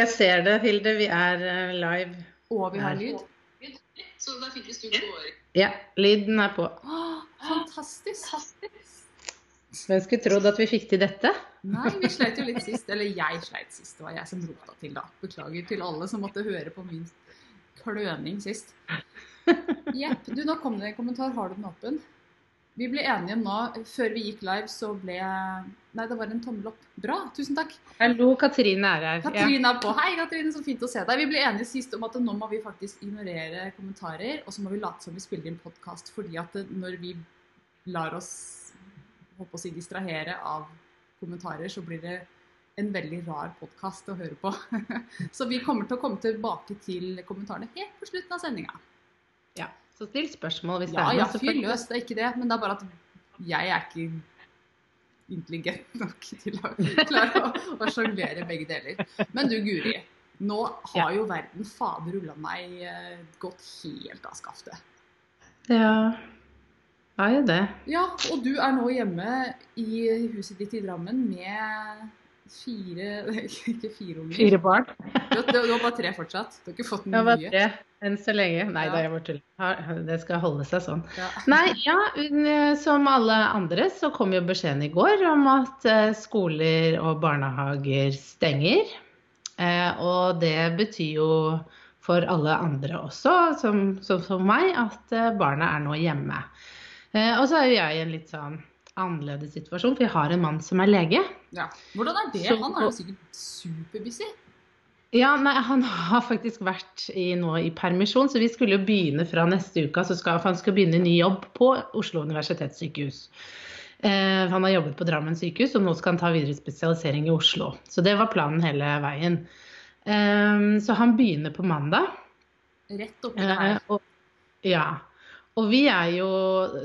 Jeg ser det, Hilde. Vi er eh, live. Og vi har lyd. Så da fikk vi du går Ja, lyden er på. Åh, fantastisk. Hvem skulle trodd at vi fikk til dette? Nei, vi sleit jo litt sist. Eller jeg sleit sist. Det var jeg som rota til, da. Beklager til alle som måtte høre på min kløning sist. Jepp. Du, nå kom det en kommentar. Har du den åpen? Vi ble enige nå, før vi gikk live, så ble Nei, det var en tommel opp. Bra, tusen takk. Hallo, Katrine er her. Katrine er på. Hei, Katrine, så fint å se deg. Vi ble enige sist om at nå må vi faktisk ignorere kommentarer, og så må vi late som vi spiller inn podkast, fordi at når vi lar oss håper å si, distrahere av kommentarer, så blir det en veldig rar podkast å høre på. så vi kommer til å komme tilbake til kommentarene helt på slutten av sendinga. ja. Så still spørsmål hvis Ja, det er ja, noe. så fyr løs, det er ikke det. Men det er bare at jeg er ikke intelligent nok til å klare å, å sjonglere begge deler. Men du Guri, nå har jo verden fader ulla meg eh, gått helt av skaftet. Ja, har jo det. Ja, og du er nå hjemme i huset ditt i Drammen med fire Ikke fire unger. Fire barn. Du, har- du har bare tre fortsatt. Du har ikke fått Jeg noe var tre enn så lenge. Nei Ja. da, jeg bare tuller. Det skal holde seg sånn. Ja. Nei, ja, som alle andre så kom jo beskjeden i går om at eh, skoler og barnehager stenger. Eh, og det betyr jo for alle andre også, som, som som meg, at eh, barna er nå hjemme. Eh, og så er jo jeg en litt sånn annerledes situasjon, for jeg har en mann som er lege. Ja. Hvordan er det? Så- Han er jo sikkert superbusy. Ja, nei, Han har faktisk vært i, nå i permisjon, så vi skulle jo begynne fra neste uke. Så skal, for han skal begynne ny jobb på Oslo universitetssykehus. Eh, han har jobbet på Drammen sykehus, og nå skal han ta videre spesialisering i Oslo. Så det var planen hele veien. Eh, så han begynner på mandag. Rett oppi Eh, og, ja. Og vi er jo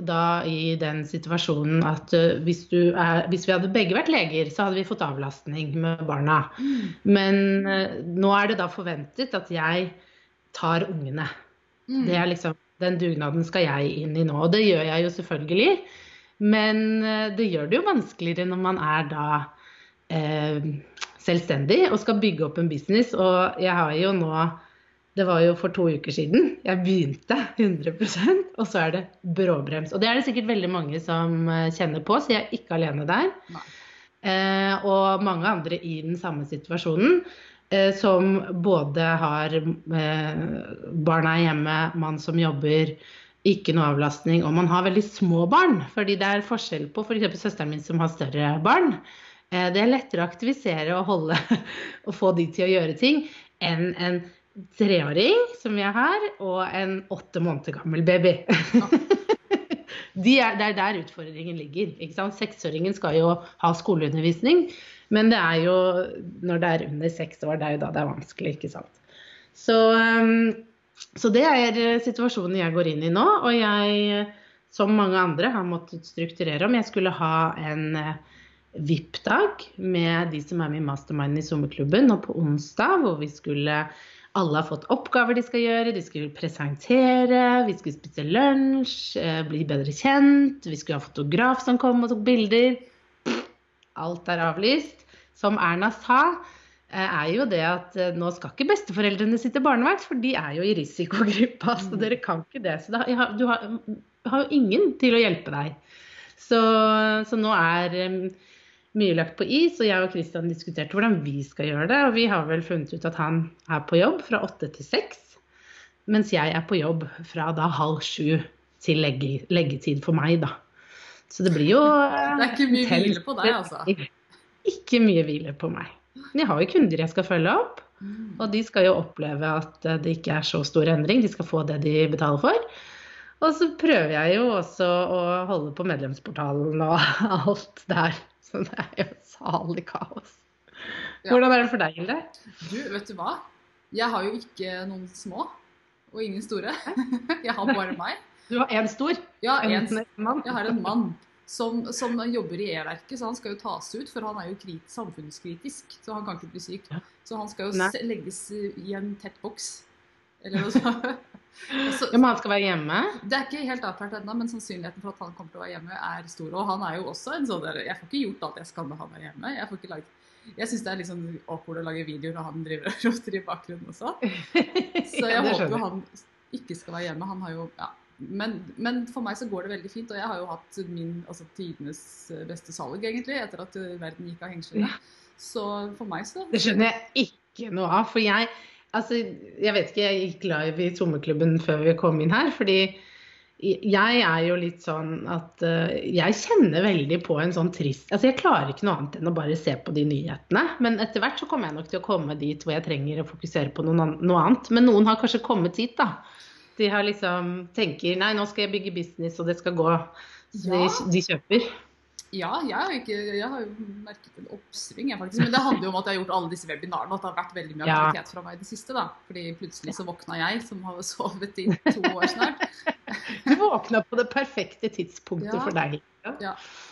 da i den situasjonen at eh, hvis, du er, hvis vi hadde begge vært leger, så hadde vi fått avlastning med barna. Mm. Men eh, nå er det da forventet at jeg tar ungene. Mm. Det er liksom, Den dugnaden skal jeg inn i nå. Og det gjør jeg jo selvfølgelig. Men eh, det gjør det jo vanskeligere når man er da eh, selvstendig og skal bygge opp en business. Og jeg har jo nå Det var jo for to uker siden jeg begynte 100% og så er det bråbrems. Og det er det sikkert veldig mange som eh, kjenner på, så jeg er ikke alene der. Eh, og mange andre i den samme situasjonen. Eh, som både har eh, barna hjemme, mann som jobber, ikke noe avlastning, og man har veldig små barn. Fordi det er forskjell på f.eks. søsteren min som har større barn. Eh, det er lettere å aktivisere og holde og få de til å gjøre ting enn en treåring som jeg har, og en åtte måneder gammel baby. De er, det er der utfordringen ligger. ikke sant? Seksåringen skal jo ha skoleundervisning, men det er jo når det er under seks år, det er jo da det er vanskelig, ikke sant. Så, um, så det er eh, situasjonen jeg går inn i nå, og jeg, som mange andre, har måttet strukturere om jeg skulle ha en eh, VIP-dag med de som er med i Mastermind i sommerklubben, og på onsdag hvor vi skulle alle har fått oppgaver de skal gjøre, de skulle presentere, vi skulle spise lunsj, eh, bli bedre kjent, vi skulle ha fotograf som kom og tok bilder. Alt er avlyst. Som Erna sa, eh, er jo det at eh, nå skal ikke besteforeldrene sitte barnevakt, for de er jo i risikogruppa, så dere kan ikke det. Så da, du har, har jo ingen til å hjelpe deg. Så, så nå er mye lagt på is, og jeg og Christian diskuterte hvordan vi skal gjøre det. Og vi har vel funnet ut at han er på jobb fra åtte til seks, mens jeg er på jobb fra da halv sju til legge, leggetid for meg, da. Så det blir jo Det er ikke mye hvile på deg, altså. Ikke mye hvile på meg. Men jeg har jo kunder jeg skal følge opp, Mm. og de skal jo oppleve at eh, det ikke er så stor endring. De skal få det de betaler for. Og så prøver jeg jo også å holde på medlemsportalen og alt der. Så det er jo salig kaos. Ja. Hvordan er det for deg, Hilde? Du, vet du hva? Jeg har jo ikke noen små, og ingen store. Jeg har bare meg. Du har én stor, Ja, en en, jeg har en mann som, som jobber i E-verket, så han skal jo tas ut, for han er jo krit, samfunnskritisk, så han kan ikke bli syk. Så han skal jo legges i en tett boks. Eller noe sånt. Så- Ja, men han skal være hjemme? Det er ikke helt avklart ennå, men sannsynligheten for at han kommer til å være hjemme, er stor. Og han er jo også en sånn der Jeg får ikke gjort alt jeg skal med han er hjemme. Jeg får ikke laget jeg syns det er litt sånn awkward å lage videoer når han driver og roter i bakgrunnen også. Så jeg Ja, håper jo han ikke skal være hjemme. Han har jo ja. men, men for meg så går det veldig fint, og jeg har jo hatt min altså, tidenes beste salg, egentlig, etter at uh, verden gikk av hengslene. Så for meg så Det skjønner jeg ikke noe av. For jeg Altså, jeg vet ikke, jeg gikk live i sommerklubben før vi kom inn her. Fordi jeg er jo litt sånn at uh, jeg kjenner veldig på en sånn trist Altså, jeg klarer ikke noe annet enn å bare se på de nyhetene. Men etter hvert så kommer jeg nok til å komme dit hvor jeg trenger å fokusere på noe annet. Men noen har kanskje kommet hit, da. De har liksom tenker nei, nå skal jeg bygge business, og det skal gå. Så Ja. de, de kjøper. Ja, jeg har, ikke, jeg har jo merket en oppsving, jeg faktisk. Men det handler jo om at jeg har gjort alle disse webinarene, og at det har vært veldig mye aktivitet fra meg i det siste. da. Fordi plutselig så våkna jeg, som har sovet i to år snart. Du våkna på det perfekte tidspunktet Ja. for deg.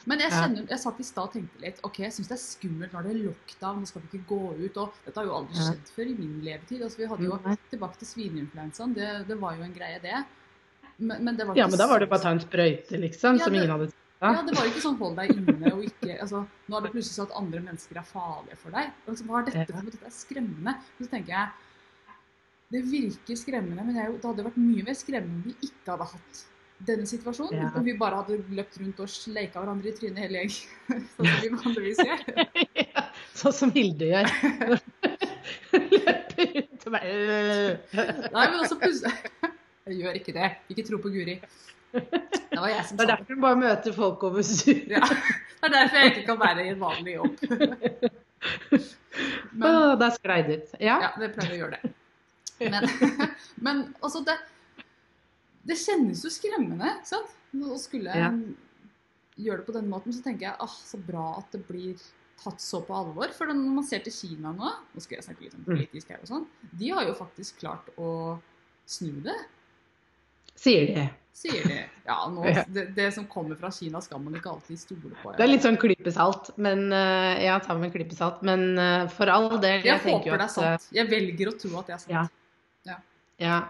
Men jeg, kjenner, jeg satt i stad og tenkte litt ok, jeg syns det er skummelt når det er lockdown, nå skal vi ikke gå ut. og Dette har jo aldri skjedd før i min levetid. altså Vi hadde jo tilbake til svineinfluensaen, det, det var jo en greie, det. Men, men det var Ja, men da var det bare å ta en sprøyte, liksom, Ja, som ingen hadde Ja, det var ikke sånn hold deg inne og ikke altså, Nå er det plutselig sånn at andre mennesker er farlige for deg. Altså, hva er dette for noe? Dette er skremmende. Og så tenker jeg Det virker skremmende, men jeg, det hadde vært mye mer skremmende om vi ikke hadde hatt denne situasjonen. Ja. Om vi bare hadde løpt rundt og sleika hverandre i trynet hele gjengen. Sånn som vi vanligvis gjør. Ja, Sånn som Hilde gjør. Løper rundt og bare Nei, men også plutselig Jeg gjør ikke det. Ikke tro på Guri. Det var jeg som sa Det er derfor du bare møter folk over sur. Ja. Det er derfor jeg ikke kan være i en vanlig jobb. Men, Å, der sklei det ut. Ja. Ja, det pleier å gjøre det. Men, men altså, det, det kjennes jo skremmende, ikke sant? Å skulle Ja. gjøre det på denne måten, så tenker jeg ah, så bra at det blir tatt så på alvor. For når man ser til Kina nå, nå skal jeg snakke litt om Mm. politisk her og sånn, de har jo faktisk klart å snu det, Sier de. Sier de. Ja, nå, Ja. det, det som kommer fra Kina skal man ikke alltid stole på. Det er litt sånn klippesalt, men eh, Ja, ta med en men eh, for all del Jeg, jo håper det er sant. Jeg velger å tro at det er sant. Ja. Ja.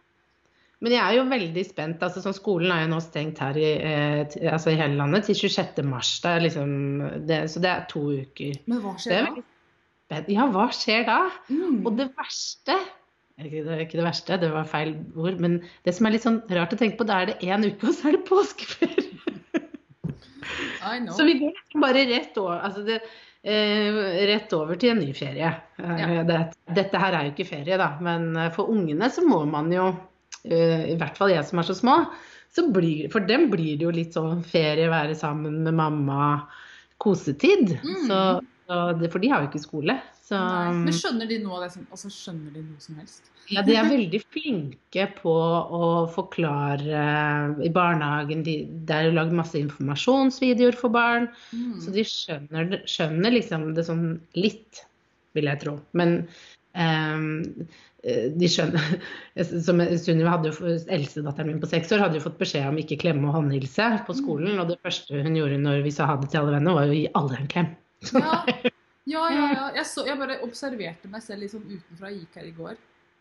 Men jeg er jo veldig spent. altså sånn Skolen er jo nå stengt her i, eh, altså i hele landet til 26. mars. Det er liksom, det, så det er to uker. Men hva skjer er da? Ja, hva skjer da? Mm. Og det verste det, ikke det verste, det var feil ord, men det som er litt sånn rart å tenke på, da er det én uke, og så er det påskeferie. Så vi går bare rett over, altså det, eh, rett over til en ny ferie. Eh, Ja. det, dette her er jo ikke ferie, da, men eh, for ungene så må man jo, eh, i hvert fall jeg som er så små, så blir, for dem blir det jo litt sånn ferie, være sammen med mamma, kosetid. Mm. Så det, for de har jo ikke skole. Så, Nei. Men skjønner de noe av det som Altså, skjønner de noe som helst? Ja, de er veldig flinke på å forklare i barnehagen. De, det er jo lagd masse informasjonsvideoer for barn, Mm. så de skjønner, skjønner liksom det sånn litt, vil jeg tro. Men eh, de skjønner Som Sunniva hadde jo, Eldstedatteren min på seks år hadde jo fått beskjed om ikke klemme og håndhilse på skolen. Og det første hun gjorde når vi sa ha det til alle venner, var jo å gi alle en klem. Ja, ja, ja. ja. Jeg, så, jeg bare observerte meg selv sånn utenfra. Jeg gikk her i går.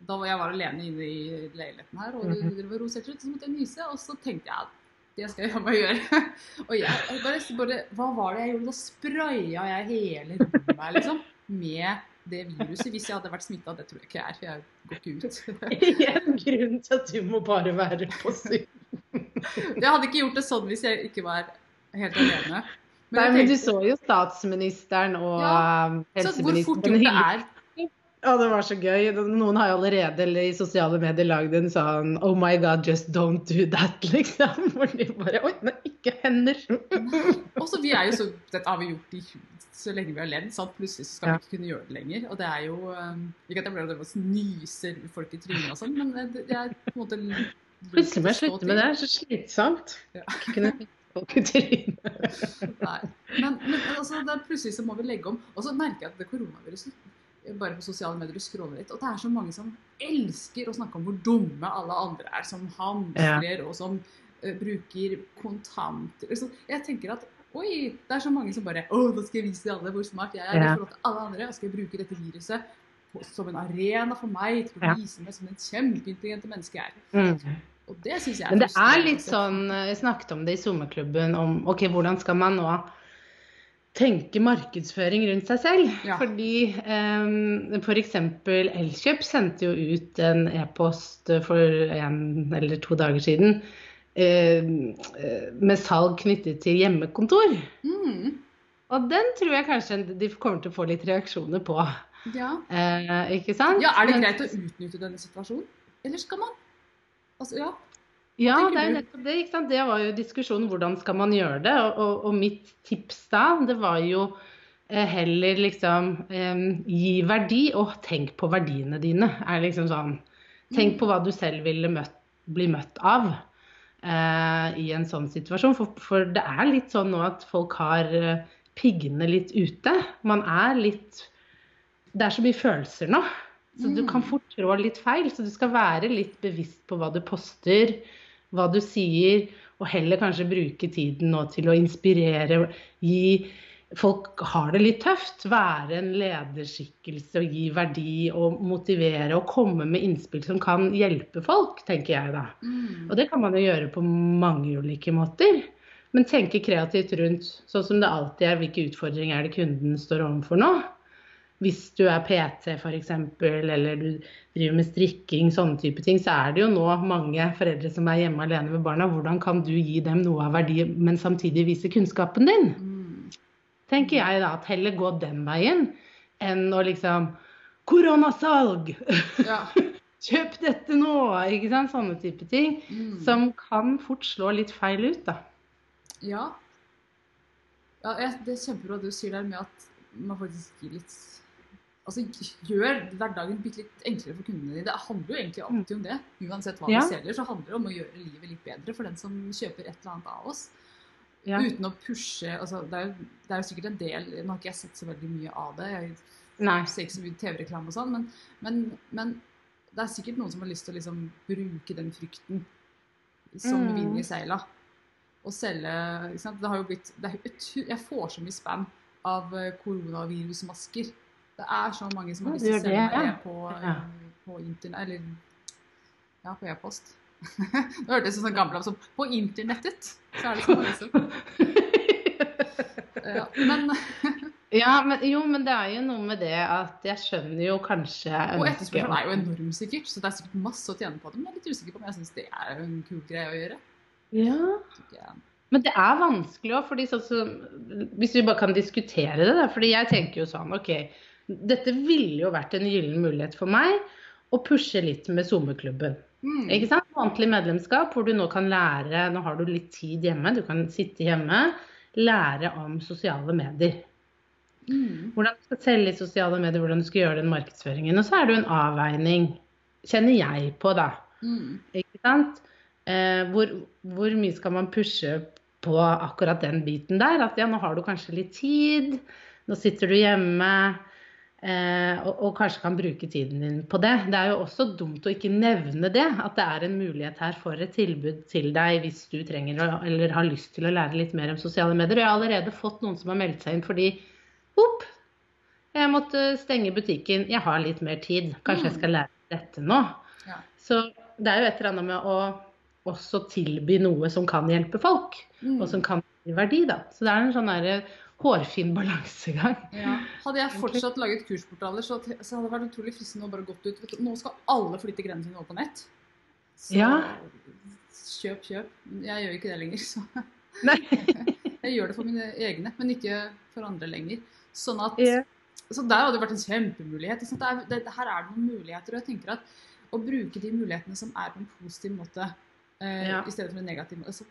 Da var jeg var alene inne i leiligheten her, og du det var roserte litt, så måtte jeg nyse. Og så tenkte jeg at det skal jeg bare gjøre. Og jeg, bare, bare Hva var det jeg gjorde? Da spraya jeg hele rommet liksom. Med det viruset. Hvis jeg hadde vært smitta, det tror jeg ikke jeg er, for jeg går ikke ut. En grunn til at du må bare være på syv. Jeg hadde ikke gjort det sånn hvis jeg ikke var helt alene. Nei, jeg men du så jo statsministeren og Ja, helseministeren. Så hvor fort gjort det er. Ja, det var så gøy. Noen har jo allerede i sosiale medier lagd en sånn Oh my God, just don't do that, liksom. Hvor de bare Oi, nei, ikke hender. Og så vi er jo så Dette har vi gjort i så lenge vi har levd. Sant? Plutselig så skal Ja. vi ikke kunne gjøre det lenger. Og det er jo um, Ikke at jeg blir jeg nyser folk i trynet og sånn, men det, det er på en måte Plutselig må jeg slutte med det. Det er så slitsomt. Ja. Folk i trynet. Nei. Men, men altså, det plutselig så må vi legge om. Og så merker jeg at det koronaviruset bare på sosiale medier du scroller litt, og det er så mange som elsker å snakke om hvor dumme alle andre er, som hamstrer og som uh, bruker kontanter. Så jeg tenker at oi, det er så mange som bare Å, da skal jeg vise alle hvor smart jeg er i forhold til alle andre. Og skal jeg bruke dette viruset som en arena for meg til å vise meg som en kjempeintelligente menneske jeg er. Mm. Og det syns jeg er Men det er litt sånn eh, Vi snakket om det i sommerklubben om ok, hvordan skal man nå tenke markedsføring rundt seg selv? Ja. Fordi um, f.eks. Elkjøp sendte jo ut en e-post for en eller to dager siden uh, med salg knyttet til hjemmekontor. Mm, Og den tror jeg kanskje de kommer til å få litt reaksjoner på. ja. Eh, ikke sant? ja, er det greit å utnytte denne situasjonen? Eller skal man Altså, ja. Ja, det er jo nettopp det. ikke sant? Det var jo diskusjonen hvordan skal man gjøre det. Og, og, mitt tips da, det var jo eh, heller liksom eh, gi verdi og tenk på verdiene dine. er liksom sånn. Tenk på hva du selv ville møtt, bli møtt av eh, i en sånn situasjon. For, for det er litt sånn nå at folk har eh, piggene litt ute. Man er litt Det er så mye følelser nå. Så du kan Mm. fort trå litt feil. Så du skal være litt bevisst på hva du poster, hva du sier, og heller kanskje bruke tiden nå til å inspirere, gi Folk har det litt tøft. Være en lederskikkelse og gi verdi og motivere og komme med innspill som kan hjelpe folk, tenker jeg da. Mm. Og det kan man jo gjøre på mange ulike måter. Men tenke kreativt rundt, sånn som det alltid er, hvilke utfordringer er det kunden står overfor nå? Hvis du er PT f.eks., eller du driver med strikking, sånne type ting, så er det jo nå mange foreldre som er hjemme alene med barna. Hvordan kan du gi dem noe av verdi, men samtidig vise kunnskapen din? Mm. Tenker jeg da, at heller gå den veien enn å liksom Koronasalg! Ja. Kjøp dette nå! Ikke sant? Sånne type ting. Mm. Som kan fort slå litt feil ut, da. Ja. ja det er kjempebra du sier der med at man faktisk gir litt Altså gjør hverdagen bitte litt enklere for kundene dine. Det handler jo egentlig alltid om det. Uansett hva Ja. vi selger, så handler det om å gjøre livet litt bedre for den som kjøper et eller annet av oss. Ja. Uten å pushe altså det, er jo, det er jo sikkert en del Nå har ikke jeg sett så veldig mye av det. Jeg ser ikke så mye TV-reklame og sånn, men, men, men det er sikkert noen som har lyst til å liksom bruke den frykten som Mm. vind i seila. Og selge? Det har jo blitt det Jeg får så mye spam av eh, koronavirusmasker. Det er så mange som har lyst til å sende det, på, ja. eh, på internett Eller ja, på e-post. Nå hørtes det sånn gammel ut som på internettet. Så er det sånn liksom. ja, Men Ja, men, jo, men det er jo noe med det at jeg skjønner jo kanskje Og etterspørselen er jo enorm, sikkert. Så det er sikkert masse å tjene på det. Men jeg er litt usikker på om jeg syns det er en kul greie å gjøre. Ja. Men det er vanskelig òg, sånn som Hvis vi bare kan diskutere det, da. Fordi jeg tenker jo sånn, OK. Dette ville jo vært en gyllen mulighet for meg å pushe litt med SoMe-klubben. Mm. Ikke sant? Månedlig medlemskap hvor du nå kan lære Nå har du litt tid hjemme, du kan sitte hjemme. Lære om sosiale medier. Mm. Hvordan du skal selge i sosiale medier, hvordan du skal gjøre den markedsføringen. Og så er det jo en avveining, kjenner jeg på, da. Mm. Ikke sant? Eh, hvor, hvor mye skal man pushe på akkurat den biten der? At ja, nå har du kanskje litt tid, nå sitter du hjemme. Eh, og, og kanskje kan bruke tiden din på det. Det er jo også dumt å ikke nevne det. At det er en mulighet her for et tilbud til deg hvis du trenger å, eller har lyst til å lære litt mer om sosiale medier. Og jeg har allerede fått noen som har meldt seg inn fordi Opp! Jeg måtte stenge butikken. Jeg har litt mer tid. Kanskje jeg skal lære dette nå. Ja. Så det er jo et eller annet med å også tilby noe som kan hjelpe folk, Mm. og som kan gi verdi, da. Så det er en sånn derre hårfin balansegang. Ja. Hadde jeg fortsatt laget kursportaler, så, så hadde det vært utrolig fristende å bare gått ut. Du, nå skal alle flytte greiene sine over på nett. Så Ja. kjøp, kjøp. Jeg gjør ikke det lenger, så jeg gjør det for mine egne, men ikke for andre lenger. Sånn at yeah. Så der hadde det vært en kjempemulighet. Det er, det, her er det noen muligheter, og jeg tenker at å bruke de mulighetene som er på en positiv måte, eh, Ja. i stedet for en negativ måte. Så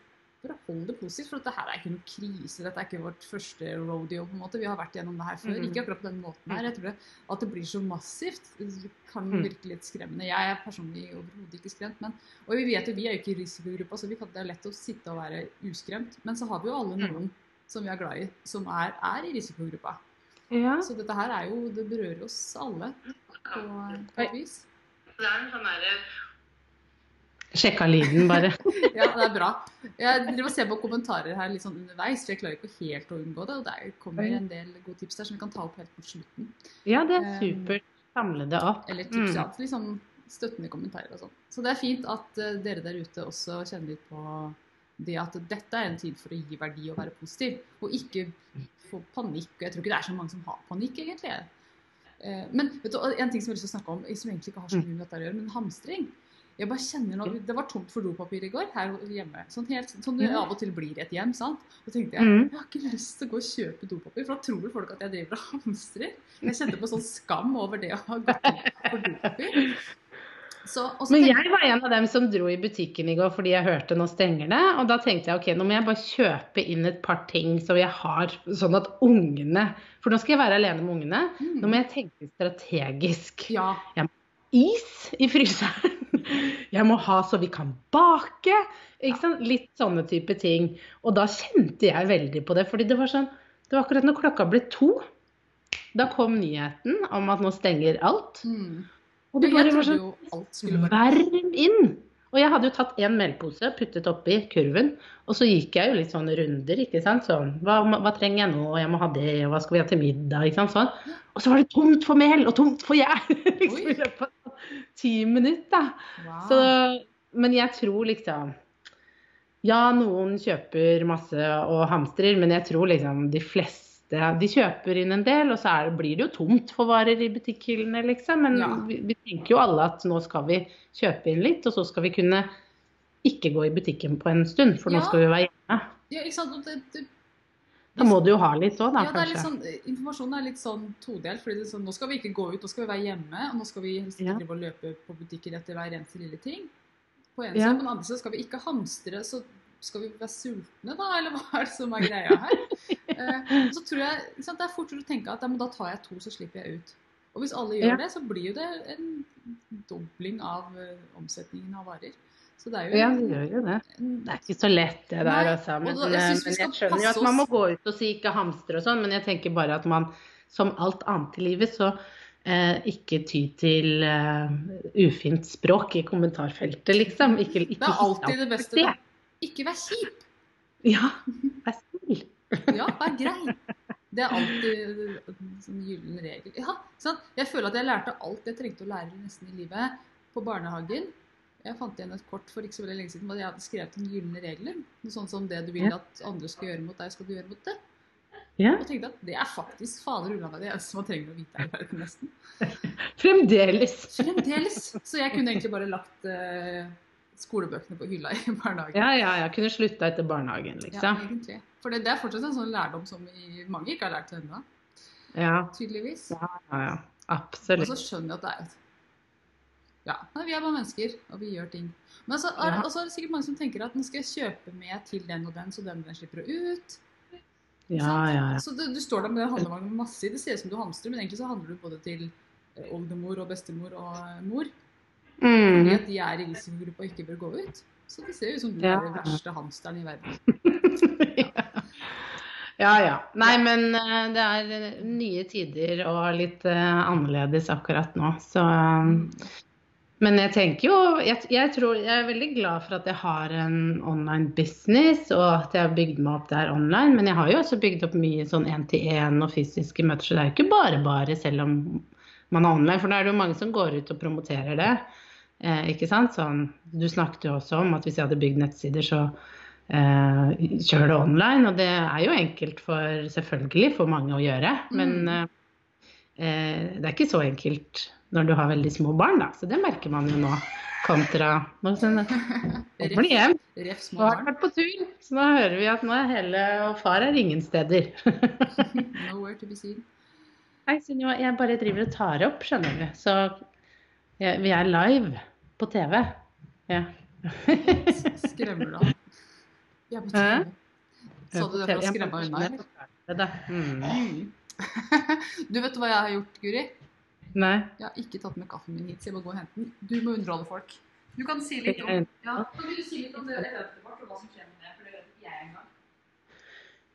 hold det positivt, for dette her er ikke noen krise. Dette er ikke vårt første rodeo. på en måte. Vi har vært gjennom det her før. Mm. Ikke akkurat på den måten her. Jeg tror det, at det blir så massivt, kan Mhm. virke litt skremmende. Jeg er personlig overhodet ikke skremt. Men, og vi vet jo, vi er jo ikke i risikogruppa, så vi kan, det er lett å sitte og være uskremt. Men så har vi jo alle Mhm. noen som vi er glad i, som er, er i risikogruppa. Ja. Så dette her er jo Det berører oss alle på, på et vis. Det er en sånn derre Sjekka lyden, bare. Ja, det er bra. Jeg driver og ser på kommentarer her litt sånn underveis, for jeg klarer ikke helt å unngå det. Og det kommer en del gode tips der som vi kan ta opp helt på slutten. Ja, det er Um, supert. Samle det opp. Eller tips, Mm. ja. Liksom støttende kommentarer og sånn. Så det er fint at eh, dere der ute også kjenner litt på det at dette er en tid for å gi verdi og være positiv. Og ikke få panikk. Og jeg tror ikke det er så mange som har panikk, egentlig. Eh, Men vet du, en ting som jeg har lyst til å snakke om, som egentlig ikke har så mye med dette å gjøre, men hamstring. Jeg bare kjenner nå, Det var tomt for dopapir i går her hjemme. Sånn, helt, sånn det av og til blir et hjem. sant? Så tenkte jeg Mm. jeg har ikke lyst til å gå og kjøpe dopapir, for da tror folk at jeg driver og hamstrer. Jeg kjente på sånn skam over det å ha gått på for dopapir. Så, og så Men jeg var en av dem som dro i butikken i går fordi jeg hørte nå stenger det. Og da tenkte jeg ok, nå må jeg bare kjøpe inn et par ting som jeg har, sånn at ungene For nå skal jeg være alene med ungene. Mm. Nå må jeg tenke strategisk. Ja. Is i fryseren. Jeg må ha så vi kan bake. Litt sånne type ting. Og da kjente jeg veldig på det. fordi det var sånn Det var akkurat når klokka ble to. Da kom nyheten om at nå stenger alt. Mm. Og det bare var sånn Varm inn! Og jeg hadde jo tatt en meldpose, puttet oppi kurven, og så gikk jeg jo litt sånne runder, ikke sant. Sånn, hva, hva trenger jeg nå, jeg må ha det, og hva skal vi ha til middag, ikke sant. Sånn. Og så var det tomt for mel og tomt for gjær! liksom, Ti minutter. wow. Så, men jeg tror liksom Ja, noen kjøper masse og hamstrer, men jeg tror liksom de fleste de kjøper inn en del, og så er, blir det jo tomt for varer i butikkhyllene, liksom. Men Ja. vi, vi tenker jo alle at nå skal vi kjøpe inn litt, og så skal vi kunne ikke gå i butikken på en stund, for Ja. nå skal vi være hjemme. ja, ikke sant? Det, det, Da må du jo ha litt òg, da, ja, er kanskje. sånn, informasjonen er litt sånn todelt. fordi det sånn, Nå skal vi ikke gå ut, nå skal vi være hjemme. Og nå skal vi helst ikke Ja. løpe på butikker etter hver eneste lille ting. På en Ja. side, På den andre side skal vi ikke hamstre, så skal vi være sultne, da? Eller hva er det som er greia her? Eh, så tror jeg, sant, Det er fort å tenke at ja, men da tar jeg to, så slipper jeg ut. Og hvis alle gjør Ja. det, så blir jo det en dobling av eh, omsetningen av varer. Så det er jo Ja, det gjør jo det. Det er ikke så lett det der, Nei, altså. Men, da- jeg eh, vi men jeg skjønner jo at man må gå ut og si ikke hamstre og sånn, men jeg tenker bare at man som alt annet i livet, så eh, ikke ty til eh, ufint språk i kommentarfeltet, liksom. Ikke, ikke det er alltid det beste. Da. Ikke vær kjip. Ja, vær snill. Ja, vær grei. Det er alltid en sånn gyllen regel. Ja, sant? Jeg føler at jeg lærte alt jeg trengte å lære nesten i livet på barnehagen. Jeg fant igjen et kort for ikke så veldig lenge siden hvor jeg hadde skrevet en gylne regler. Noe sånt som det du vil at andre skal gjøre mot deg, skal du gjøre mot det. Ja, Og tenkte at det er faktisk fader ulla meg det eneste man trenger å vite her i verden, nesten. fremdeles. Fremdeles. Så jeg kunne egentlig bare lagt uh, skolebøkene på hylla i barnehagen. Ja, ja, jeg kunne slutta etter barnehagen, Ja, liksom. egentlig. For det, det er fortsatt en sånn lærdom som vi, mange ikke har lært ennå, Ja, tydeligvis. ja, ja. ja. Absolutt. så skjønner jeg at det er Ja, nei, vi er bare mennesker, og vi gjør ting. Men så er, Ja. er det sikkert mange som tenker at nå skal jeg kjøpe med til den og den, så den og den slipper å ut. Ja, ja, ja. Så du, du står der med den handlevognen med masse i. Det ser ut som du hamstrer, men egentlig så handler du både til eh, oldemor og bestemor og mor. mor. Fordi Mm. at de er i risikogruppa og ikke bør gå ut. Så det ser ut som du Ja. er den verste hamsteren i verden. Ja ja. Nei, men eh, det er eh, nye tider og litt eh, annerledes akkurat nå, så eh, Men jeg tenker jo jeg, jeg tror Jeg er veldig glad for at jeg har en online business, og at jeg har bygd meg opp der online. Men jeg har jo også bygd opp mye sånn én-til-én og fysiske møter, så det er jo ikke bare bare selv om man er online. For da er det jo mange som går ut og promoterer det. Eh, ikke sant? Sånn, du snakket jo også om at hvis jeg hadde bygd nettsider, så eh, kjør det online. Og det er jo enkelt for selvfølgelig for mange å gjøre. Men Mm. eh, eh, det er ikke så enkelt når du har veldig små barn, da. Så det merker man jo nå. Kontra Nå kommer de hjem. Nå har de vært på tur. Så nå hører vi at nå er hele Og far er ingen steder. Nowhere to be seen. Nei, Sunniva, jeg bare driver og tar opp, skjønner du. Så jeg, vi er live på TV. Ja. Skremmer du ham? Vi er på? TV. Sa du det for å skremme unna. Mm. Du vet hva jeg har gjort, Guri? Nei. Jeg har ikke tatt med kaffen min hit, så jeg må gå og hente den. Du må underholde folk. Du kan si litt om, ja, kan du si litt om det eventet vårt, og hva som skjer med det? For det vet ikke jeg engang.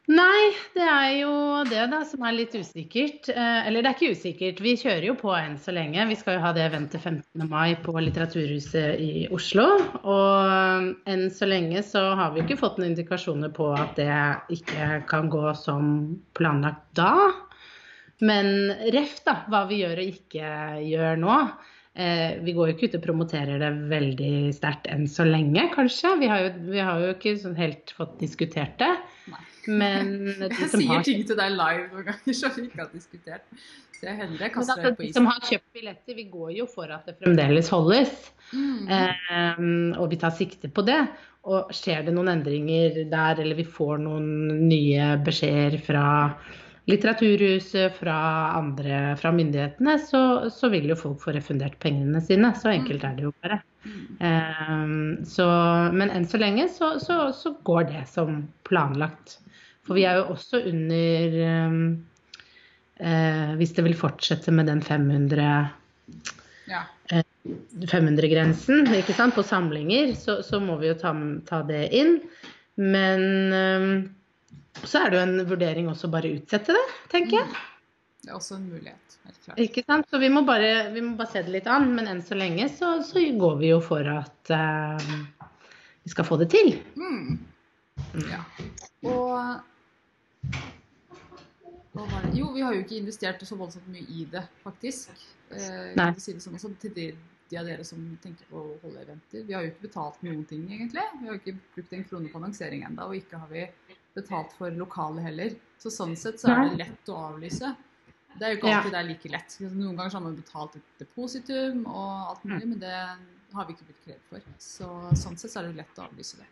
Nei, det er jo det da som er litt usikkert. Eh, eller det er ikke usikkert, vi kjører jo på enn så lenge. Vi skal jo ha det eventet 15. mai på Litteraturhuset i Oslo. Og enn så lenge så har vi ikke fått noen indikasjoner på at det ikke kan gå som planlagt da. Men ref da, hva vi gjør og ikke gjør nå. Eh, vi går jo ikke ut og promoterer det veldig sterkt enn så lenge, kanskje. Vi har jo, vi har jo ikke sånn helt fått diskutert det. Nei. Men de Jeg sier har ting til deg live noen ganger som vi ikke har diskutert. Så jeg hender jeg kaster altså, deg på de som har kjøpt billetter, vi går jo for at det fremdeles holdes. Mm. Eh, og vi tar sikte på det. Og skjer det noen endringer der, eller vi får noen nye beskjeder fra Litteraturhuset, fra andre, fra myndighetene, så, så vil jo folk få refundert pengene sine. Så enkelt er det jo bare. Eh, så, men enn så lenge så, så, så går det som planlagt. For vi er jo også under um, uh, Hvis det vil fortsette med den 500 Ja. 500-grensen ikke sant, på samlinger, så, så må vi jo ta, ta det inn. Men øhm, så er det jo en vurdering også bare utsette det, tenker jeg. Det er også en mulighet. Helt klart. Ikke sant? Så vi må, bare, vi må bare se det litt an. Men enn så lenge så, så går vi jo for at uh, vi skal få det til. Mm. Ja. Og og bare. Jo, vi har jo ikke investert så voldsomt mye i det, faktisk. Eh, Nei. si det sånn til de, de av dere som tenker på å holde eventer. Vi har jo ikke betalt noen ting, egentlig. Vi har jo ikke brukt en krone på annonsering ennå, og ikke har vi betalt for lokale heller. Så sånn sett så er det lett å avlyse. Det er jo ikke Ja. alltid det er like lett. Noen ganger så har man betalt et depositum og alt mulig, men det har vi ikke blitt krevd for. Så sånn sett så er det lett å avlyse det.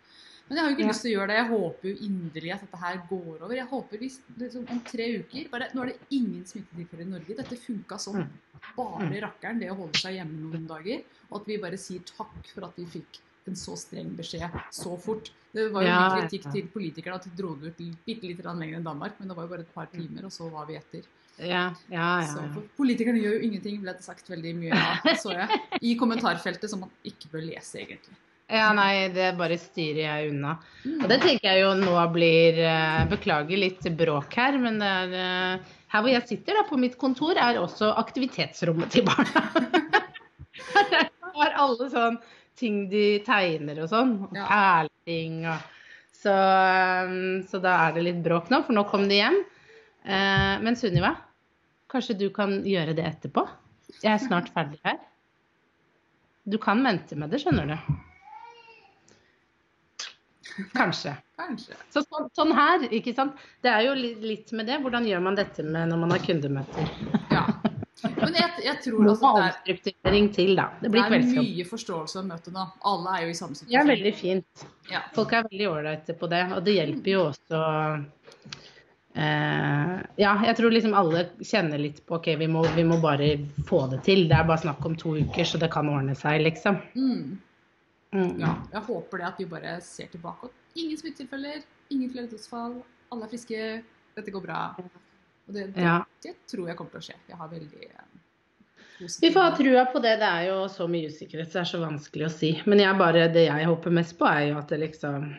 Men jeg har jo ikke Ja. lyst til å gjøre det. Jeg håper jo inderlig at dette her går over. Jeg håper hvis liksom, om tre uker bare, Nå er det ingen smittetilfeller i Norge. Dette funka sånn Mm. bare rakkeren, det å holde seg hjemme noen dager. Og at vi bare sier takk for at vi fikk en så streng beskjed så fort. Det var jo Ja, mye kritikk til politikerne at de dro det ut bitte litt lenger enn Danmark, men det var jo bare et par timer, og så var vi etter. Ja, ja, ja. Så politikerne gjør jo ingenting, ble det sagt veldig mye av, så jeg. I kommentarfeltet, som man ikke bør lese, egentlig. ja nei, det bare styrer jeg unna. Mm. Og det tenker jeg jo nå blir eh, Beklager litt bråk her, men er eh, Her hvor jeg sitter da, på mitt kontor, er også aktivitetsrommet til barna. Har alle sånn ting de tegner og sånn. Og Ja. perleting og så, eh, så da er det litt bråk nå, for nå kom de hjem. Eh, Men Sunniva, kanskje du kan gjøre det etterpå? Jeg er snart ferdig her. Du kan vente med det, skjønner du. Kanskje. Kanskje. Så sånn, sånn her, ikke sant. Det er jo litt med det. Hvordan gjør man dette med når man har kundemøter? Men jeg, jeg tror altså det er, omstrukturering til, da. Det det er mye forståelse å møte nå. Alle er jo i samme situasjon. Det er veldig fint. Ja. Folk er veldig ålreite på det. Og det hjelper jo også eh, Ja, jeg tror liksom alle kjenner litt på OK, vi må, vi må bare få det til. Det er bare snakk om to uker, så det kan ordne seg, liksom. Mm. Mm. ja. Jeg håper det at vi bare ser tilbake. Ingen smittetilfeller, ingen flere dødsfall, alle er friske, dette går bra. Og det, det, Ja. det tror jeg kommer til å skje. Jeg har veldig eh, Vi får ha trua på det. Det er jo så mye usikkerhet, så det er så vanskelig å si. Men jeg bare, det jeg håper mest på, er jo at det liksom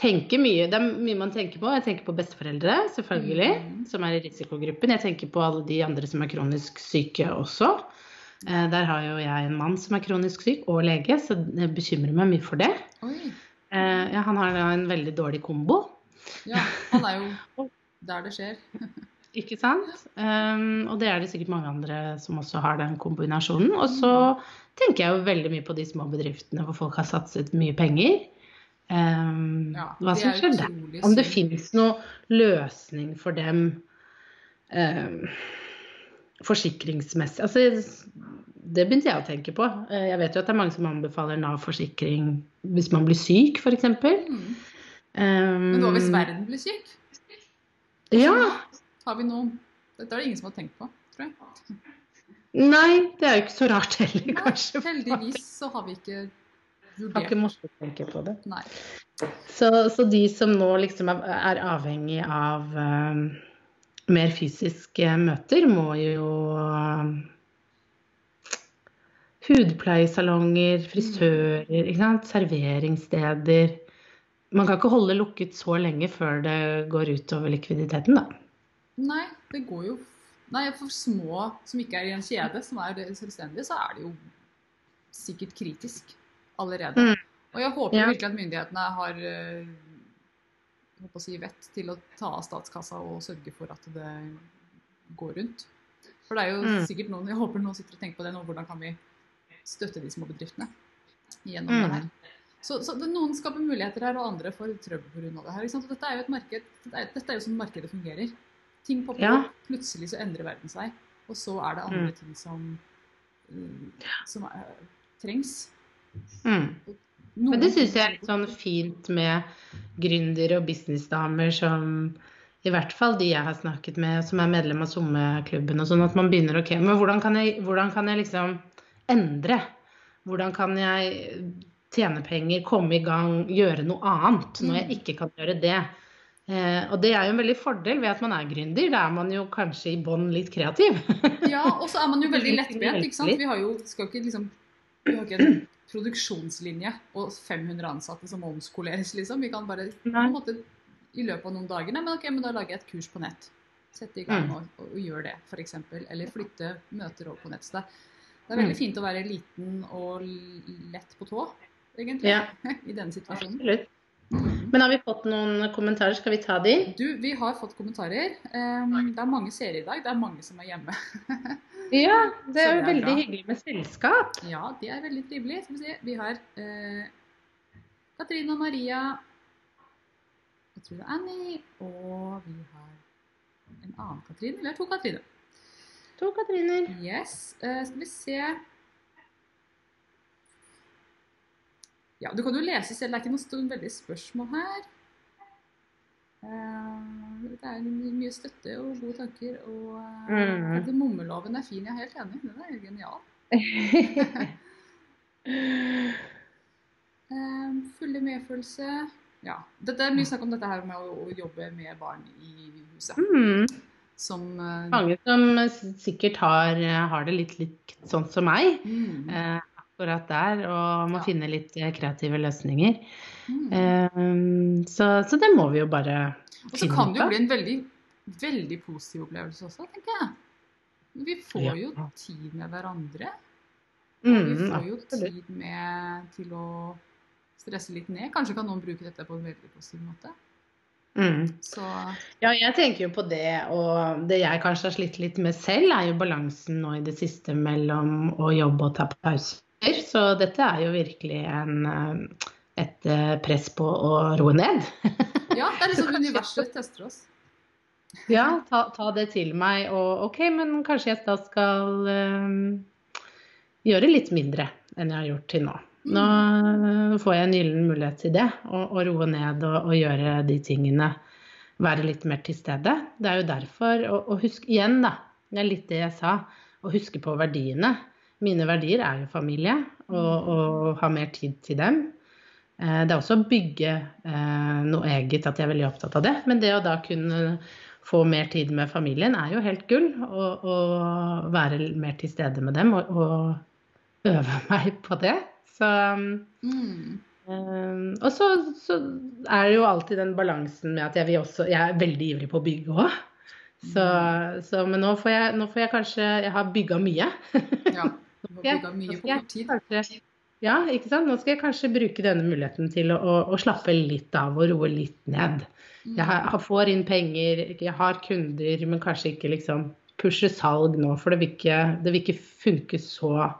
tenker mye. Det er mye man tenker på. Jeg tenker på besteforeldre, selvfølgelig, mm. som er i risikogruppen. Jeg tenker på alle de andre som er kronisk syke også. Eh, Der har jo jeg en mann som er kronisk syk, og lege, så det bekymrer meg mye for det. Eh, Ja, han har da en veldig dårlig kombo. Ja, han er jo der det skjer. Ikke sant? Um, og det er det sikkert mange andre som også har den kombinasjonen. Og så tenker jeg jo veldig mye på de små bedriftene hvor folk har satset mye penger. Um, Ja, hva som er skjer der. Om det fins finnes noe løsning for dem um, forsikringsmessig. Altså, det begynte jeg å tenke på. Eh, Jeg vet jo at det er mange som anbefaler Nav-forsikring hvis man blir syk, f.eks. Mm. Men hva hvis verden blir syk? Ja. Har vi noen Dette er det ingen som har tenkt på, tror jeg. Nei, det er jo ikke så rart heller, Nei, kanskje. heldigvis så har vi ikke Har ikke ikke måttet tenke på det. Nei. Så, så de som nå liksom er, er avhengig av eh, mer fysiske møter, må jo eh, Hudpleiesalonger, frisører, ikke sant? serveringssteder. Man kan ikke holde lukket så lenge før det går utover likviditeten, da. Nei, det går jo Nei, for små som ikke er i en kjede, som er selvstendige, så er det jo sikkert kritisk allerede. Mm. Og jeg håper Ja. virkelig at myndighetene har eh, håper å si, vett til å ta av statskassa og sørge for at det går rundt. For det er jo Mm. sikkert noen Jeg håper noen sitter og tenker på det nå. Hvordan kan vi støtte de små bedriftene gjennom Mm. det her? Så, så det, noen skaper muligheter her, og andre får trøbbel pga. det her. Ikke sant? Og dette er jo et marked, dette er, dette er jo sånn markedet fungerer. Ting popper Ja. opp, plutselig så endrer verden seg. Og så er det andre ting som, eh, som er, trengs. Mm. Noen Men det syns jeg er litt sånn fint med gründere og businessdamer som i hvert fall de jeg har snakket med som er medlem av SoMe-klubben og sånn, at man begynner ok, men hvordan kan jeg, hvordan kan jeg liksom endre? Hvordan kan jeg tjene penger, komme i gang, gjøre noe annet når jeg ikke kan gjøre det? Eh, og det er jo en veldig fordel ved at man er gründer. Da er man jo kanskje i bånn litt kreativ. Ja, og så er man jo veldig lettbent, ikke sant. Vi har jo, skal ikke liksom Vi har ikke en produksjonslinje og 500 ansatte som omskoleres, liksom. Vi kan bare måte i løpet av noen dager Nei, men ok, men da lager jeg et kurs på nett. Sette i gang Mm. og, og, og gjør det, f.eks. Eller flytte møter over på nettsted. Det, er veldig Mm. fint å være liten og lett på tå, egentlig, Ja. i denne situasjonen. Absolutt. Mhm. Men har vi fått noen kommentarer? Skal vi ta de? Du, vi har fått kommentarer. Um, det er mange seere i dag. Det er mange som er hjemme. Ja, det er jo veldig bra. hyggelig med selskap. Ja, de er veldig trivelige. Skal vi se. Vi har eh, Katrine og Maria. Jeg tror det er Annie. Og vi har en annen Katrine. Eller to Katrine. To Katriner. Yes. Eh, skal vi se. Ja, du kan jo lese selv. Det er ikke noe veldig spørsmål her. Eh, det er mye støtte og gode tanker. Og eh, Mm. mummeloven er fin. Jeg er helt enig. Den er genial. Eh, fulle medfølelse. Ja. Dette er mye snakk om dette her med å, jobbe med barn i huset. Mm. Som Mange som sikkert har, har det litt, likt sånn som meg, mm, eh, akkurat der, og må Ja. finne litt eh, kreative løsninger. mm. Eh, så, så det må vi jo bare Og så kan det jo bli en veldig, veldig positiv opplevelse også, tenker jeg. Vi får Ja. jo tid med hverandre. Mm, vi får jo absolutt. tid med til å stresse litt ned. Kanskje kan noen bruke dette på en veldig positiv måte. Mm. Så Ja, jeg tenker jo på det, og det jeg kanskje har slitt litt med selv, er jo balansen nå i det siste mellom å jobbe og ta pauser. Så dette er jo virkelig en, eh, et eh, press på å roe ned. ja, det er liksom universet tester oss. Ja, ta, ta det til meg, og OK, men kanskje jeg da skal um, gjøre litt mindre enn jeg har gjort til nå. Nå eh, får jeg en gyllen mulighet til det, å, å roe ned og, og gjøre de tingene. Være litt mer til stede. Det er jo derfor, og, og husk igjen, da, det er litt det jeg sa, å huske på verdiene. Mine verdier er jo familie, og, og ha mer tid til dem. Eh, Det er også å bygge eh, noe eget, at jeg er veldig opptatt av det. Men det å da kunne få mer tid med familien er jo helt gull. Og, og være mer til stede med dem og, og øve meg på det. Så, Mm. eh, og så, så er det jo alltid den balansen med at jeg vil også Jeg er veldig ivrig på å bygge òg. Så, så, men nå får, jeg, nå får jeg kanskje Jeg har bygga mye. Ja. Ja, mye på kort tid. kanskje- Ja, ikke sant. Nå skal jeg kanskje bruke denne muligheten til å, å, å slappe litt av og roe litt ned. Jeg har, har- får inn penger, jeg har kunder, men kanskje ikke liksom pushe salg nå, for det vil ikke, det vil ikke funke så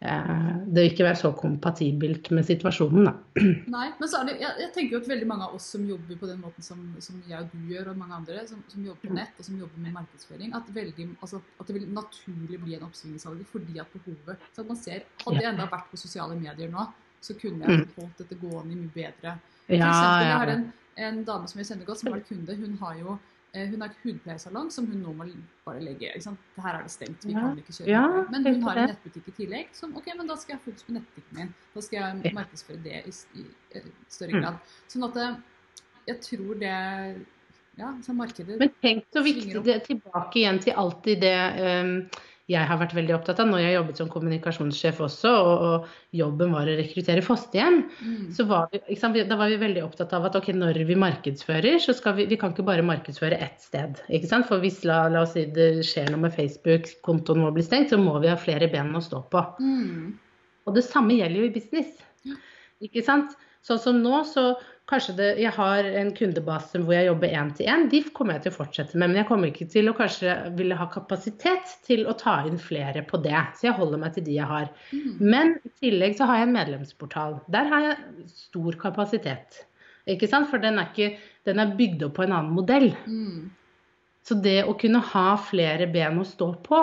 Det vil ikke være så kompatibelt med situasjonen, da. Nei, men så er det, jeg, jeg tenker jo at veldig mange av oss som jobber på den måten som, som jeg og du gjør, og mange andre som, som jobber på nett og som jobber med markedsføring, at, veldig, altså, at det vil naturlig bli en oppsving i salget fordi at behovet så at man ser, Hadde jeg enda vært på sosiale medier nå, så kunne jeg Mm. holdt dette gående mye bedre. For eksempel, jeg har en, en dame som jeg kjenner godt, som har vært kunde. Hun har jo eh, hun har hudpleiesalong som hun nå må bare legge. Her er det stengt, vi Ja. kan ikke kjøre Ja. Men hun har en nettbutikk i tillegg. Som ok, men da skal jeg fokus på nettbutikken min. Da skal jeg markedsføre det i, eh, større Mm. grad. Sånn at eh, jeg tror det Ja, så markedet Men tenk så viktig det, Tilbake igjen til alltid det um, jeg har vært veldig opptatt av når jeg jobbet som kommunikasjonssjef også, og, og jobben var å rekruttere fosterhjem, Mm. så var vi, sant, da var vi veldig opptatt av at ok, når vi markedsfører, så skal vi, vi kan ikke bare markedsføre ett sted. ikke sant? For hvis la, la oss si det skjer noe med Facebook, kontoen vår blir stengt, så må vi ha flere ben å stå på. Mm. Og det samme gjelder jo i business. Ikke sant? Sånn som nå, så kanskje det Jeg har en kundebase hvor jeg jobber én til én. De kommer jeg til å fortsette med, men jeg kommer ikke til å kanskje ville ha kapasitet til å ta inn flere på det. Så jeg holder meg til de jeg har. Mm. Men i tillegg så har jeg en medlemsportal. Der har jeg stor kapasitet. Ikke sant? For den er, ikke, den er bygd opp på en annen modell. Mm. Så det å kunne ha flere ben å stå på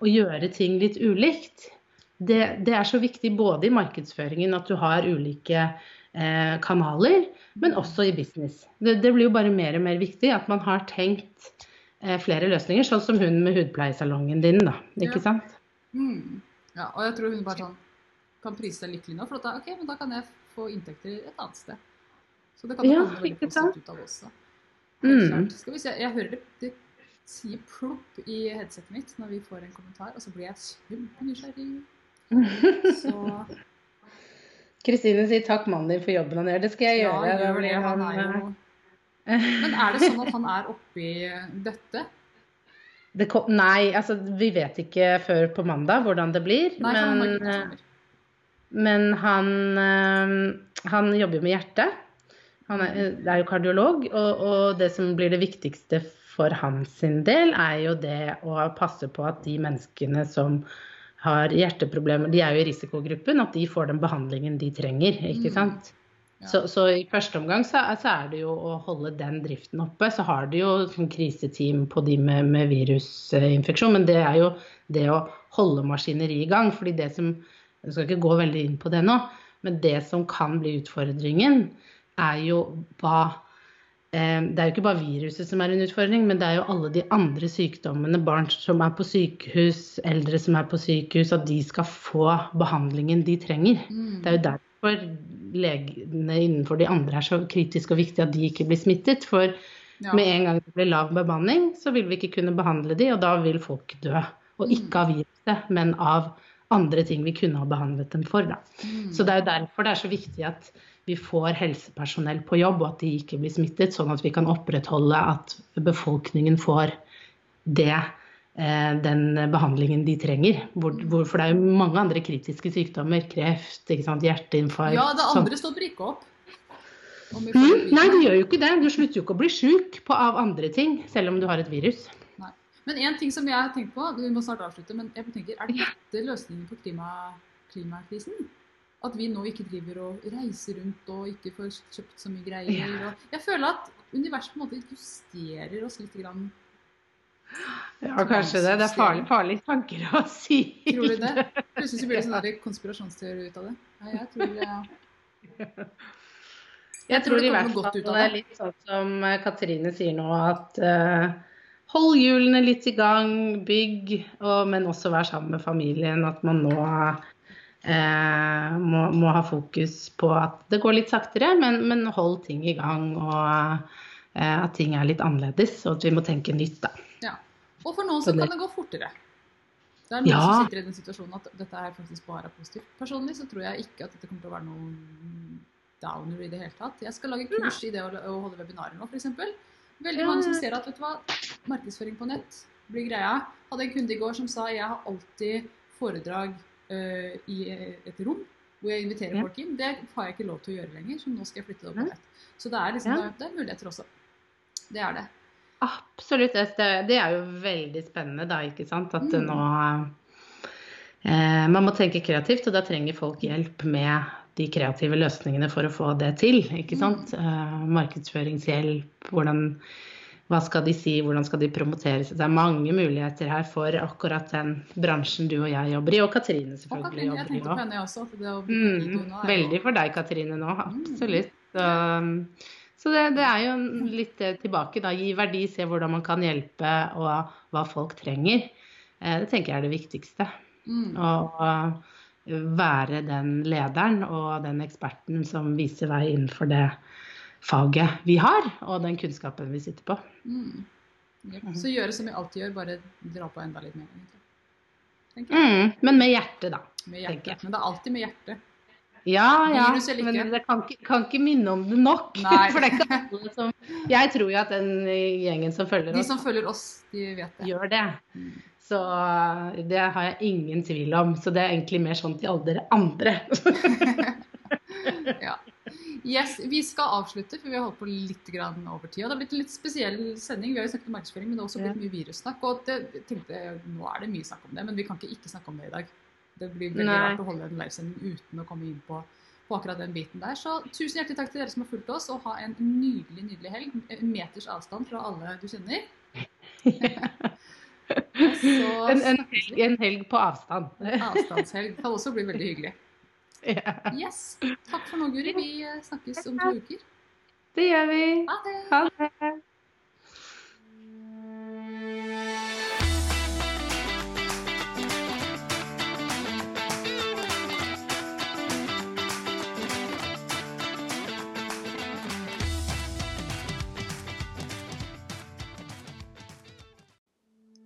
og gjøre ting litt ulikt, det, det er så viktig både i markedsføringen at du har ulike kanaler, men også i business. Det, det blir jo bare mer og mer viktig at man har tenkt eh, flere løsninger, sånn som hun med hudpleiesalongen din, da. Ikke Ja. sant? Mm. Ja, og jeg tror hun bare sånn kan prise seg lykkelig nå, for da, ok, men da kan jeg få inntekter et annet sted. Så det kan du Ja, komme veldig positivt ut av også. Mm. Skal vi se, jeg hører det, det sier plopp i headsetet mitt når vi får en kommentar, og så blir jeg kjempenysgjerrig. Så Kristine sier takk mannen din for jobben han gjør. Det skal jeg gjøre. Ja, gjør det. Han er jo Men er det sånn at han er oppi dette? det kom, nei, altså vi vet ikke før på mandag hvordan det blir. Nei, men, han men, men han, eh, han jobber jo med hjertet. Han er, er jo kardiolog, og, og det som blir det viktigste for hans del, er jo det å passe på at de menneskene som har hjerteproblemer, de er jo i risikogruppen, at de får den behandlingen de trenger. ikke Mm. sant? Ja. Så, så i første omgang så, så er det jo å holde den driften oppe. Så har de jo sånn kriseteam på de med, med virusinfeksjon, men det er jo det å holde maskineriet i gang. fordi det som Jeg skal ikke gå veldig inn på det nå, men det som kan bli utfordringen, er jo hva Det er jo ikke bare viruset som er en utfordring, men det er jo alle de andre sykdommene. Barn som er på sykehus, eldre som er på sykehus, at de skal få behandlingen de trenger. Mm. Det er jo derfor legene innenfor de andre er så kritiske og viktig at de ikke blir smittet. For Ja. med en gang det blir lav bemanning, så vil vi ikke kunne behandle de, og da vil folk dø. Og ikke av viruset, men av andre ting vi kunne ha behandlet dem for. Mm. Så det er jo derfor det er så viktig at vi får helsepersonell på jobb, og at de ikke blir smittet, sånn at vi kan opprettholde at befolkningen får det, eh, den behandlingen de trenger. For det er jo mange andre kritiske sykdommer. Kreft, hjerteinfarkt. ja, det sånn. andre stopper ikke opp. Mm, nei, du gjør jo ikke det. Du slutter jo ikke å bli sjuk av andre ting, selv om du har et virus. Men en ting som jeg har tenkt på, vi må snart avslutte, men jeg tenker, er dette løsningen på klima, klimakrisen? At vi nå ikke driver og reiser rundt og ikke får kjøpt så mye greier. Og jeg føler at universet på en måte justerer oss litt. Grann. Ja, kanskje det. Det er farlige, farlig tanker å si. Tror du det? Plutselig blir det sånn konspirasjonsteori ut av det. Nei, jeg tror det, ja. Jeg tror det i kommer hvert godt fall ut av det er litt sånn som eh, Katrine sier nå, at uh, hold hjulene litt i gang, bygg, og, men også vær sammen med familien. At man nå må, må ha fokus på at det går litt saktere, men, men hold ting i gang. Og eh, at ting er litt annerledes, og at vi må tenke nytt, da. ja. Og for noen så kan det gå fortere. Det er noen Ja. som sitter i den situasjonen at dette er faktisk bare positivt. Personlig så tror jeg ikke at dette kommer til å være noen downer i det hele tatt. Jeg skal lage kurs i det å, å holde webinarer nå, f.eks. Veldig mange som ser at vet du hva, markedsføring på nett blir greia. Hadde en kunde i går som sa jeg har alltid foredrag øh, i et rom hvor jeg inviterer Ja. folk inn. Det har jeg ikke lov til å gjøre lenger, så nå skal jeg flytte det opp på nett. Så det er, liksom, Ja. det er- er muligheter også. Det er det. Absolutt. Det, det er jo veldig spennende, da, ikke sant. At Mm. nå eh, Man må tenke kreativt, og da trenger folk hjelp med de kreative løsningene for å få det til. ikke sant? Eh, markedsføringshjelp, hvordan hva skal de si, hvordan skal de promotere seg? Det er mange muligheter her for akkurat den bransjen du og jeg jobber i, og Katrine Og selvfølgelig Katrine, jeg jobber i òg. Mm, veldig for deg, Katrine, nå. Absolutt. Så, så det, det er jo litt tilbake. da, Gi verdi, se hvordan man kan hjelpe, og hva folk trenger. Eh, Det tenker jeg er det viktigste. Mm. Å være den lederen og den eksperten som viser vei innenfor det faget vi har, og den kunnskapen vi sitter på. Mm. Ja. Så gjøre som vi alltid gjør, bare dra på enda litt mer. Mm, men med hjerte, da. Med hjertet. Men det er alltid med hjerte. Ja, ja. Men jeg kan ikke, kan ikke minne om det nok. For det er ikke alle som Jeg tror jo at den gjengen som følger oss De som følger oss, de vet det. gjør det. Mm. Så det har jeg ingen tvil om. Så det er egentlig mer sånn til alle dere andre. Ja. Yes, Vi skal avslutte, for vi har holdt på litt grann over tid. Og det har blitt en litt spesiell sending. Vi har jo snakket om markedsføring, men det har også blitt mye virussnakk. Og det, tenkte, Nå er det mye snakk om det, men vi kan ikke ikke snakke om det i dag. Det blir veldig Nei. rart å holde en livesending uten å komme inn på, på akkurat den biten der. Så tusen hjertelig takk til dere som har fulgt oss, og ha en nydelig nydelig helg. En meters avstand fra alle du kjenner. Så En, en, helg, en helg på avstand. En Avstandshelg kan også bli veldig hyggelig. Ja, Yes. Takk for nå, Guri. Vi eh, snakkes om to uker. det gjør vi. Ha det! Ha det.